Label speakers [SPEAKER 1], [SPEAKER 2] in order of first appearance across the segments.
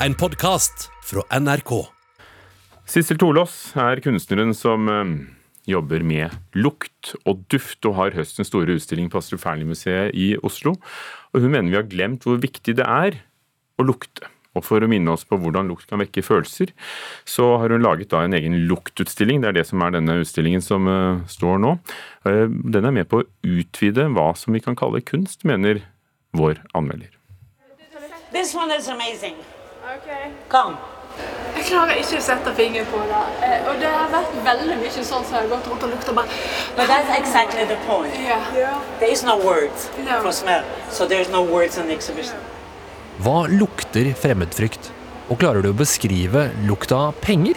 [SPEAKER 1] en podkast fra NRK.
[SPEAKER 2] Sissel Tolås er kunstneren som eh, jobber med lukt og duft, og har høstens store utstilling på Astrup Fearnley-museet i Oslo. Og hun mener vi har glemt hvor viktig det er å lukte. Og for å minne oss på hvordan lukt kan vekke følelser, så har hun laget da en egen luktutstilling. Det er det som er denne utstillingen som uh, står nå. Uh, den er med på å utvide hva som vi kan kalle kunst, mener vår anmelder.
[SPEAKER 3] This one is amazing.
[SPEAKER 4] Okay.
[SPEAKER 3] Come.
[SPEAKER 4] Jeg klarer ikke å sette fingeren på det. Eh, Og det har vært veldig mye sånn som jeg har gått rundt og lukta bare
[SPEAKER 3] But that's exactly the point.
[SPEAKER 4] Ja.
[SPEAKER 3] There is no words
[SPEAKER 4] No.
[SPEAKER 3] for smell, so there's no words in the exhibition.
[SPEAKER 5] Hva lukter fremmedfrykt? Og klarer du å beskrive lukta av penger?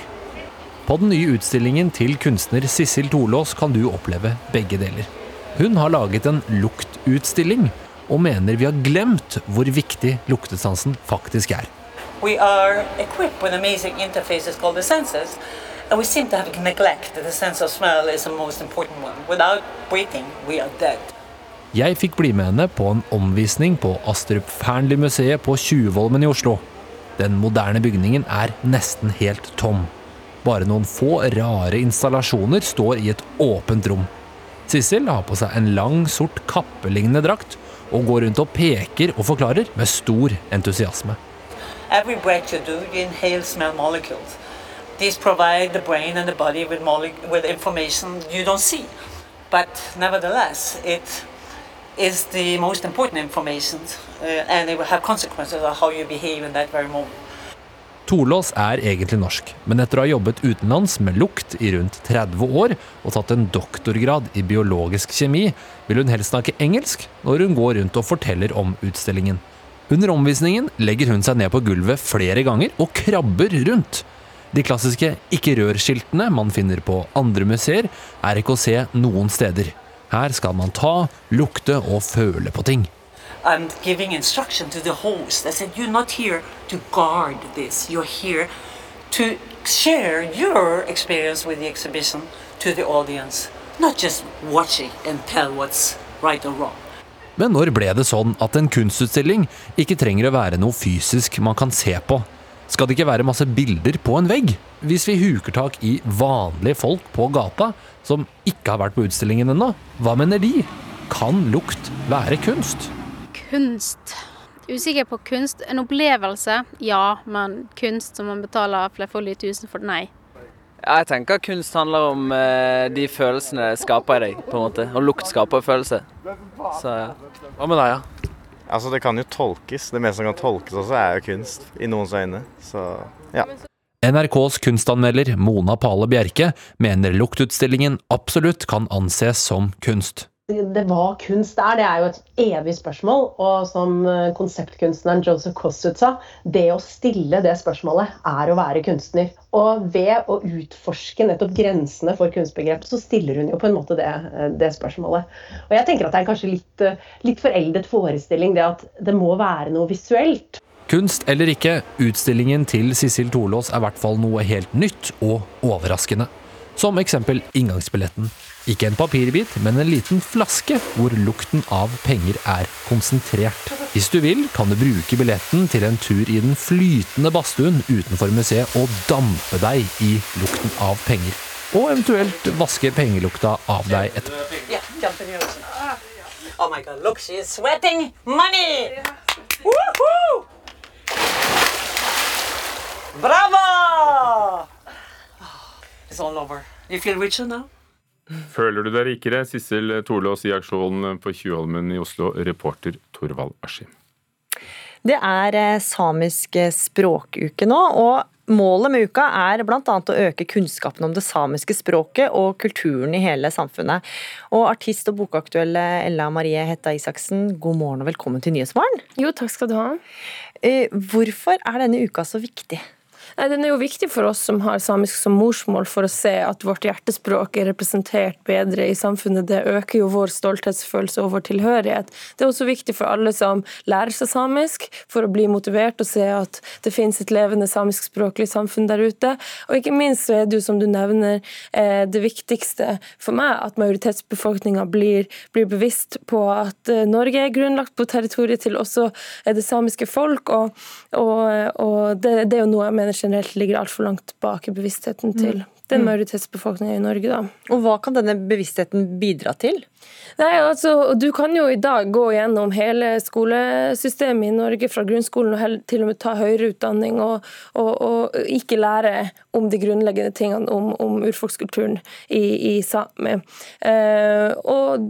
[SPEAKER 5] På den nye utstillingen til kunstner Sissel Tolås kan du oppleve begge deler. Hun har laget en luktutstilling, og mener vi har glemt hvor viktig luktesansen faktisk er.
[SPEAKER 3] We are equipped with amazing interfaces called the senses, and we seem to have neglected the sense of smell is the most important one. Without breathing, we are dead.
[SPEAKER 5] Jeg fikk bli med henne på en omvisning på Astrup Fearnley-museet på Tjuvholmen i Oslo. Den moderne bygningen er nesten helt tom. Bare noen få rare installasjoner står i et åpent rom. Sissel har på seg en lang, sort kappelignende drakt og går rundt og peker og forklarer med stor entusiasme.
[SPEAKER 3] Every breath you do, you inhale smell molecules. These provide the brain and the body with, with information you don't see. But nevertheless, it is the most important information, uh, and it will have consequences of how you behave in that very moment.
[SPEAKER 5] Tolås er egentlig norsk, men etter å ha jobbet utenlands med lukt i rundt 30 år og tatt en doktorgrad i biologisk kjemi, vil hun helst snakke engelsk når hun går rundt og forteller om utstillingen. Under omvisningen legger hun seg ned på gulvet flere ganger og krabber rundt. De klassiske ikke rør-skiltene man finner på andre museer, er ikke å se noen steder. Her skal man ta, lukte og føle på ting.
[SPEAKER 3] I'm giving instruction to the host. I said, You're not here to guard this, you're here to share your experience with the exhibition to the audience, not just watch it and tell what's right or wrong.
[SPEAKER 5] Men når ble det sånn at en kunstutstilling ikke trenger å være noe fysisk man kan se på? Skal det ikke være masse bilder på en vegg? Hvis vi huker tak i vanlige folk på gata som ikke har vært på utstillingen ennå, hva mener de? Kan lukt være kunst?
[SPEAKER 6] Kunst Usikker på kunst. En opplevelse, ja. Men kunst som man betaler flerfoldige tusen for, nei.
[SPEAKER 7] Ja, Jeg tenker at kunst handler om eh, de følelsene det skaper i deg, på en måte. Og lukt skaper følelse. Så ja. Hva med deg, ja?
[SPEAKER 8] Altså, det kan jo tolkes. Det meste som kan tolkes også, er jo kunst i noens øyne. Så ja.
[SPEAKER 5] NRKs kunstanmelder Mona Pale Bjerke mener luktutstillingen absolutt kan anses som kunst.
[SPEAKER 9] Det var kunst der, det er jo et evig spørsmål. Og som eh, konseptkunstneren Joseph Kossuth sa, det å stille det spørsmålet er å være kunstner. Og ved å utforske nettopp grensene for kunstbegrepet, så stiller hun jo på en måte det, eh, det spørsmålet. Og jeg tenker at det er kanskje litt, eh, litt foreldet forestilling, det at det må være noe visuelt.
[SPEAKER 5] Kunst eller ikke, utstillingen til Sissel Torlås er i hvert fall noe helt nytt og overraskende. Som eksempel inngangsbilletten. Ikke en papirbit, men en liten flaske hvor lukten av penger er konsentrert. Hvis du vil, kan du bruke billetten til en tur i den flytende badstuen utenfor museet og dampe deg i lukten av penger. Og eventuelt vaske pengelukta av deg etterpå.
[SPEAKER 3] Yeah. Oh my god, look, she is sweating money! Woohoo! Bravo! It's all over. You feel richer now?
[SPEAKER 2] Føler du deg rikere? Sissel Torlås i aksjonen på Tjuvholmen i Oslo, reporter Torvald Askim.
[SPEAKER 10] Det er eh, samisk språkuke nå, og målet med uka er bl.a. å øke kunnskapen om det samiske språket og kulturen i hele samfunnet. Og artist og bokaktuelle Ella Marie Hetta Isaksen, god morgen og velkommen til Nyhetsmorgen.
[SPEAKER 4] Jo, takk skal du ha.
[SPEAKER 10] Eh, Hvorfor er denne uka så viktig?
[SPEAKER 11] Den er jo viktig for oss som har samisk som morsmål, for å se at vårt hjertespråk er representert bedre i samfunnet. Det øker jo vår stolthetsfølelse og vår tilhørighet. Det er også viktig for alle som lærer seg samisk, for å bli motivert og se at det finnes et levende samiskspråklig samfunn der ute. Og ikke minst så er det jo, som du nevner, eh, det viktigste for meg at majoritetsbefolkninga blir, blir bevisst på at eh, Norge er grunnlagt på territoriet til også det samiske folk. og, og, og det, det, er jo noe jeg mener ligger altfor langt bak i bevisstheten til mm. den majoritetsbefolkningen i Norge. da.
[SPEAKER 10] Og Hva kan denne bevisstheten bidra til?
[SPEAKER 11] Nei, altså, Du kan jo i dag gå gjennom hele skolesystemet i Norge, fra grunnskolen og til og med ta høyere utdanning, og, og, og ikke lære om de grunnleggende tingene om, om urfolkskulturen i, i Sápmi. Eh, og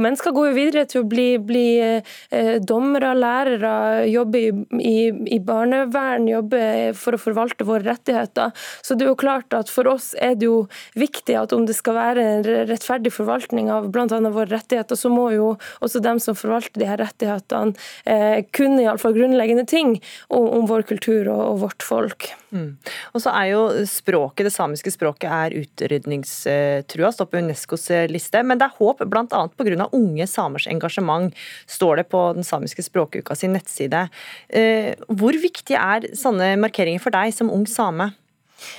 [SPEAKER 11] mennesker går jo videre til å bli, bli eh, dommere, lærere, jobbe i, i, i, barnevern, jobbe for å forvalte våre rettigheter. Så det er jo klart at for oss er det jo viktig at om det skal være en rettferdig forvaltning av bl.a. våre rettigheter, så må jo også dem som forvalter de her rettighetene, eh, kunne iallfall grunnleggende ting om, om, vår kultur og, og vårt folk.
[SPEAKER 10] Mm. Og så er jo språket, Det samiske språket er utrydningstrua, står på Unescos eh, liste. Men det er håp bl.a. pga. unge samers engasjement, står det på den samiske språkuka sin nettside. Eh, hvor viktig er sånne markeringer for deg som ung same?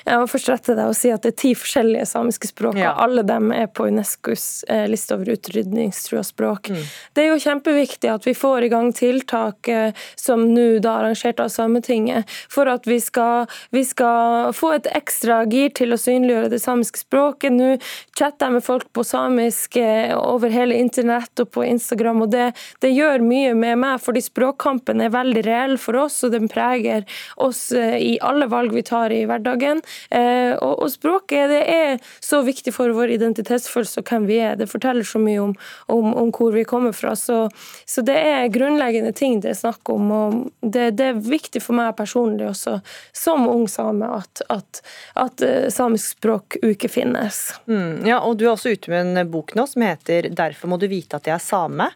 [SPEAKER 11] Jeg må først rette deg og si at det er ti forskjellige samiske språk, ja. og alle dem er på Unescos eh, liste over utrydningstrua språk. Mm. Det er jo kjempeviktig at vi får i gang tiltak eh, som nå da arrangert av Sametinget, for at vi skal, vi skal, få et ekstra gir til å synliggjøre det samiske språket. Nå chatter jeg med folk på samisk eh, over hele internett og på Instagram, og det, det gjør mye med meg, fordi språkkampen er veldig reell for oss, og den preger oss i alle valg vi tar i hverdagen hverdagen. Eh, og, språket det er så viktig for vår identitetsfølelse og hvem vi er. Det forteller så mye om, om, om hvor vi kommer fra. Så, så, det er grunnleggende ting det er snakk om. og det, det, er viktig for meg personlig også, som ung same, at, at, at eh, samisk språkuke finnes.
[SPEAKER 10] Mm, ja, og Du er også ute med en bok nå som heter 'Derfor må du vite at jeg er same'.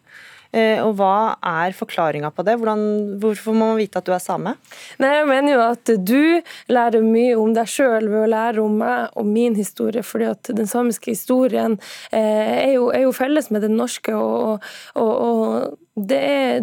[SPEAKER 10] Eh, og hva er forklaringa på det? Hvordan, hvorfor må man vite at du er same?
[SPEAKER 11] Nei, Jeg mener jo at du lærer mye om deg sjøl ved å lære om meg og min historie. fordi at den samiske historien eh, er, jo, er, jo, felles med den norske. og, og, og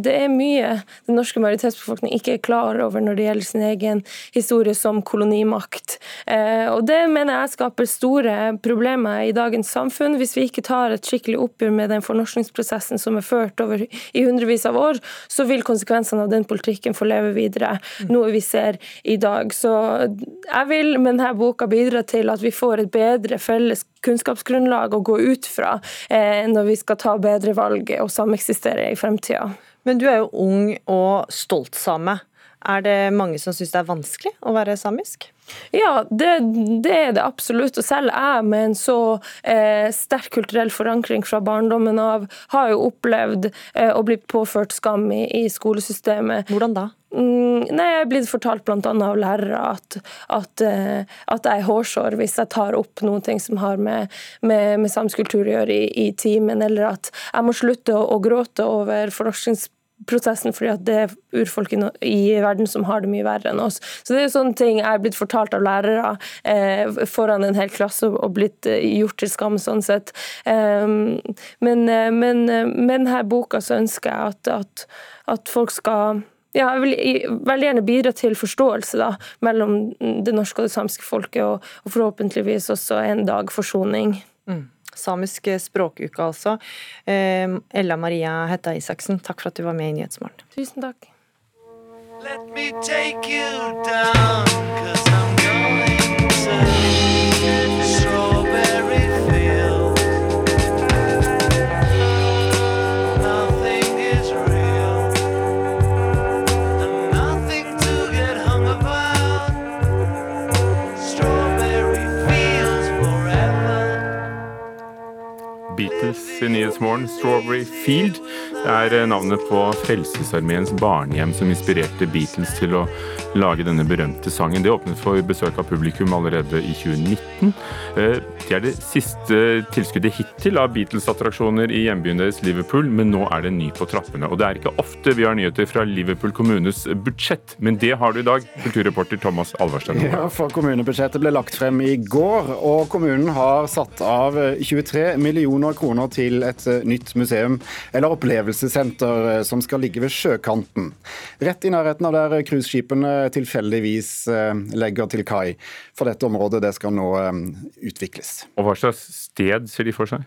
[SPEAKER 11] det er, mye den norske majoritetsbefolkningen ikke er klar over når det gjelder sin egen historie som kolonimakt. Eh, og Det mener jeg skaper store problemer i dagens samfunn. Hvis vi ikke tar et skikkelig oppgjør med den fornorskningsprosessen som er ført over i hundrevis av år, så vil konsekvensene av den politikken få leve videre, noe vi ser i dag. Så jeg vil med denne boka bidra til at vi får et bedre felles kunnskapsgrunnlag å gå ut fra eh, når vi skal ta bedre valg og sameksistere i fremtida.
[SPEAKER 10] Men du er jo ung og stolt same. Er det mange som syns det er vanskelig å være samisk?
[SPEAKER 11] Ja, det, det, er det absolutt. Og selv jeg med en så eh, sterk kulturell forankring fra barndommen av, har jo opplevd eh, å bli påført skam i, i skolesystemet.
[SPEAKER 10] Hvordan da?
[SPEAKER 11] Mm, nei, Jeg er blitt fortalt bl.a. av lærere at, at, uh, at, jeg er hårsår hvis jeg tar opp noen ting som har med, med, med samskultur å gjøre i, i, timen, eller at jeg må slutte å, å gråte over forskningsprosessen fordi at det er urfolk i, i, verden som har det mye verre enn oss. Så det er jo sånne ting jeg er blitt fortalt av lærere eh, foran en hel klasse og, blitt eh, gjort til skam sånn sett. Um, men, eh, men med denne boka så ønsker jeg at, at, at folk skal ja, jeg vil veldig gjerne bidra til forståelse da, mellom det norske og det samiske folket, og, og forhåpentligvis også en dag forsoning.
[SPEAKER 10] Mm. Samisk språkuke, altså. Eh, Ella Maria Hetta Isaksen, takk for at du var med i Nyhetsmorgen.
[SPEAKER 11] Tusen takk. Let me take
[SPEAKER 10] you down, cause I'm going to
[SPEAKER 2] Beatles i Nyhetsmorgen, 'Strawberry Field'. er eh, navnet på Frelsesarmeens barnehjem som inspirerte Beatles til å lage denne berømte sangen. Det åpnet for besøk av publikum allerede i 2019. Eh, det er det siste tilskuddet hittil av Beatles-attraksjoner i hjembyen deres Liverpool, men nå er det ny på trappene. Og det er ikke ofte vi har nyheter fra Liverpool kommunes budsjett, men det har du i dag, kulturreporter Thomas Alvarstein.
[SPEAKER 12] Ja, for kommunebudsjettet ble lagt frem i går, og kommunen har satt av 23 millioner kroner til et nytt museum, eller opplevelsessenter, eh, som skal ligge ved sjøkanten. Rett i nærheten av der cruiseskipene tilfeldigvis eh, legger til kai. For dette området det skal nå eh, utvikles.
[SPEAKER 2] Og Hva slags sted ser de for seg?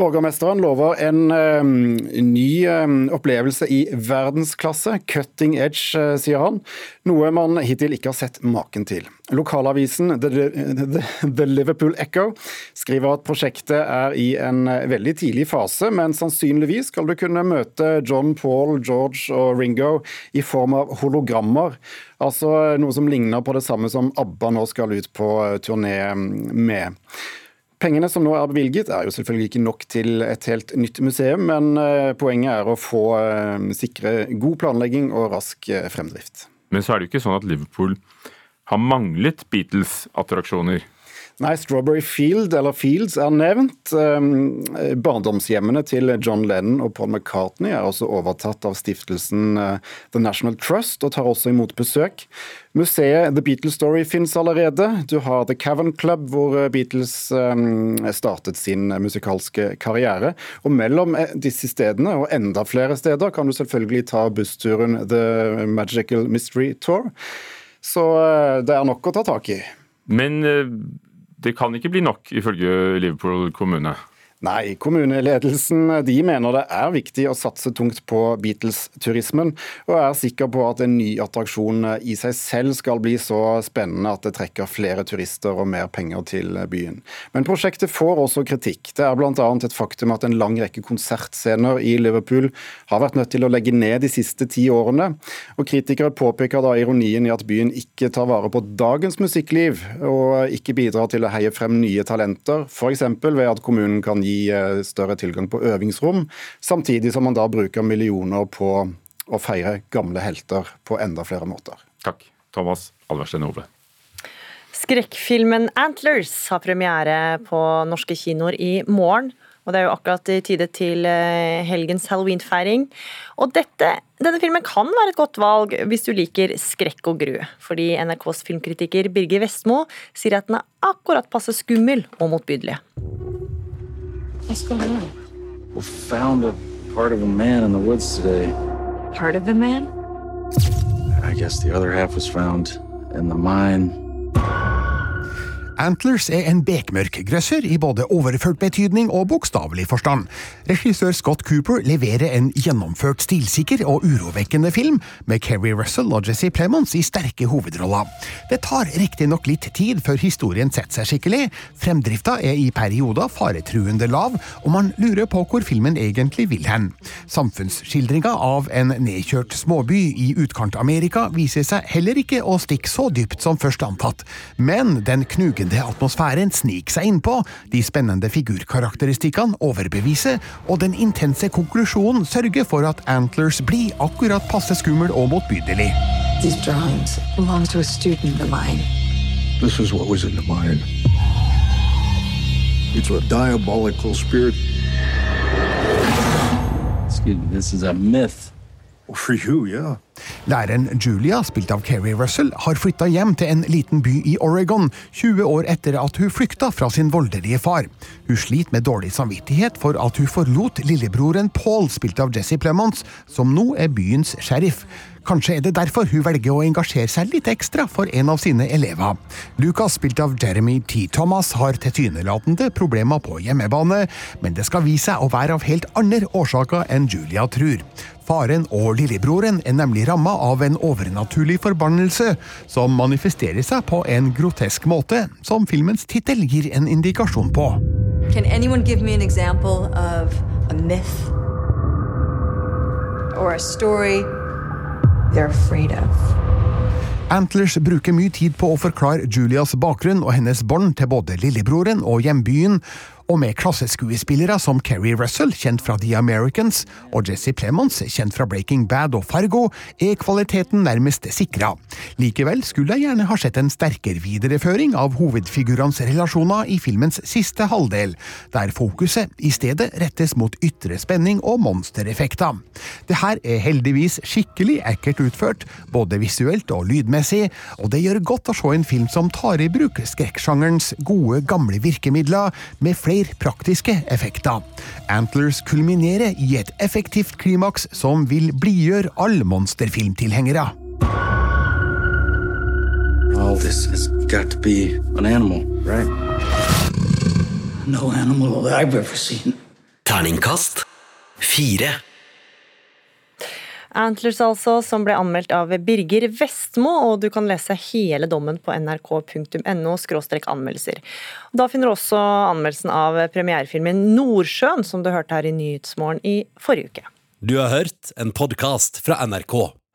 [SPEAKER 12] Borgermesteren lover en um, ny um, opplevelse i verdensklasse. Cutting edge, uh, sier han. Noe man hittil ikke har sett maken til. Lokalavisen The, The, The, Liverpool Echo skriver at prosjektet er i en veldig tidlig fase, men sannsynligvis skal du kunne møte John, Paul, George og Ringo i form av hologrammer. Altså noe som ligner på det samme som ABBA nå skal ut på turné med. Pengene som nå er bevilget er jo selvfølgelig ikke nok til et helt nytt museum, men eh, poenget er å få eh, sikre god planlegging og rask eh, fremdrift.
[SPEAKER 2] Men så er det jo ikke sånn at Liverpool har manglet Beatles-attraksjoner.
[SPEAKER 12] Nei, Strawberry Field, eller Fields, er nevnt. Ehm, barndomshjemmene til John Lennon og Paul McCartney er også overtatt av stiftelsen eh, The National Trust, og tar også imot besøk. Museet The Beatles Story finnes allerede. Du har The Cavern Club, hvor eh, Beatles ehm, startet sin musikalske karriere. Og mellom eh, disse stedene, og enda flere steder, kan du selvfølgelig ta bussturen The Magical Mystery Tour. Så det er nok å ta tak i.
[SPEAKER 2] Men det kan ikke bli nok, ifølge Liverpool kommune.
[SPEAKER 12] Nei, kommuneledelsen de mener det er viktig å satse tungt på Beatles-turismen, og er sikker på at en ny attraksjon i seg selv skal bli så spennende at det trekker flere turister og mer penger til byen. Men prosjektet får også kritikk. Det er bl.a. et faktum at en lang rekke konsertscener i Liverpool har vært nødt til å legge ned de siste ti årene. Og kritikere påpeker da ironien i at byen ikke tar vare på dagens musikkliv, og ikke bidrar til å heie frem nye talenter, f.eks. ved at kommunen kan gi gi eh, større tilgang på øvingsrom, samtidig som man da bruker millioner på å feire gamle helter på enda flere måter.
[SPEAKER 2] Takk. Thomas Alverstein Ove.
[SPEAKER 10] Skrekkfilmen 'Antlers' har premiere på norske kinoer i morgen. Og det er jo akkurat i tide til eh, helgens halloweenfeiring. Og dette, denne filmen kan være et godt valg hvis du liker skrekk og gru. Fordi NRKs filmkritiker Birger Vestmo sier at den er akkurat passe skummel og motbydelig.
[SPEAKER 13] What's going on? We found a part of a man in the woods today.
[SPEAKER 14] Part of a man?
[SPEAKER 13] I guess the other half was found in the mine.
[SPEAKER 15] Antlers er en bekmørk grøsser i både overført betydning og bokstavelig forstand. Regissør Scott Cooper leverer en gjennomført stilsikker og urovekkende film, med Keri Russell og Jesse Plemons i sterke hovedroller. Det tar riktignok litt tid før historien setter seg skikkelig, fremdrifta er i perioder faretruende lav, og man lurer på hvor filmen egentlig vil hen. Samfunnsskildringa av en nedkjørt småby i utkant-Amerika viser seg heller ikke å stikke så dypt som først antatt, men den knugende spennende atmosfæren sniker seg innpå, de spennende figurkarakteristikkene overbeviser, og den intense konklusjonen sørger for at Antlers blir akkurat passe skummel og motbydelig.
[SPEAKER 14] These drawings belong to a student of mine.
[SPEAKER 16] This is what was in the mine. It's a diabolical spirit.
[SPEAKER 13] Excuse me, this is a myth.
[SPEAKER 16] You, yeah.
[SPEAKER 15] Læreren Julia, spilt av Keri Russell, har flytta hjem til en liten by i Oregon 20 år etter at hun flykta fra sin voldelige far. Hun sliter med dårlig samvittighet for at hun forlot lillebroren Paul, spilt av Jesse Plemons, som nå er byens sheriff. Kanskje er det derfor hun velger å engasjere seg litt ekstra for en av sine elever. Lucas, spilt av Jeremy T. Thomas, har tilsynelatende problemer på hjemmebane, men det skal vise seg å være av helt andre årsaker enn Julia tror. Faren og lillebroren er nemlig ramma av en overnaturlig forbannelse, som manifesterer seg på en grotesk måte, som filmens tittel gir en indikasjon på. Antlers bruker mye tid på å forklare Julias bakgrunn og hennes bånd til både lillebroren og hjembyen, og med klasseskuespillere som Kerry Russell, kjent fra The Americans, og Jesse Plemons, kjent fra Breaking Bad og Fargo, er kvaliteten nærmest sikra. Likevel skulle jeg gjerne ha sett en sterkere videreføring av hovedfigurenes relasjoner i filmens siste halvdel, der fokuset i stedet rettes mot ytre spenning og monstereffekter. Det her er heldigvis skikkelig ekkelt utført, både visuelt og lydmessig, og det gjør godt å se en film som tar i bruk skrekksjangerens gode, gamle virkemidler, med flere praktiske effekter. Antlers kulminerer i et effektivt klimaks som vil blidgjøre alle monsterfilmtilhengere.
[SPEAKER 13] All this has got to be an animal, right? No animal that I've ever seen.
[SPEAKER 1] Terningkast fire.
[SPEAKER 10] Antlers, altså, som ble anmeldt av Birger Vestmo, og du kan lese hele dommen på nrk.no anmeldelser. Da finner du også anmeldelsen av premierefilmen Nordsjøen, som du hørte her i Nyhetsmorgen i forrige uke.
[SPEAKER 1] Du har hørt en podkast fra NRK.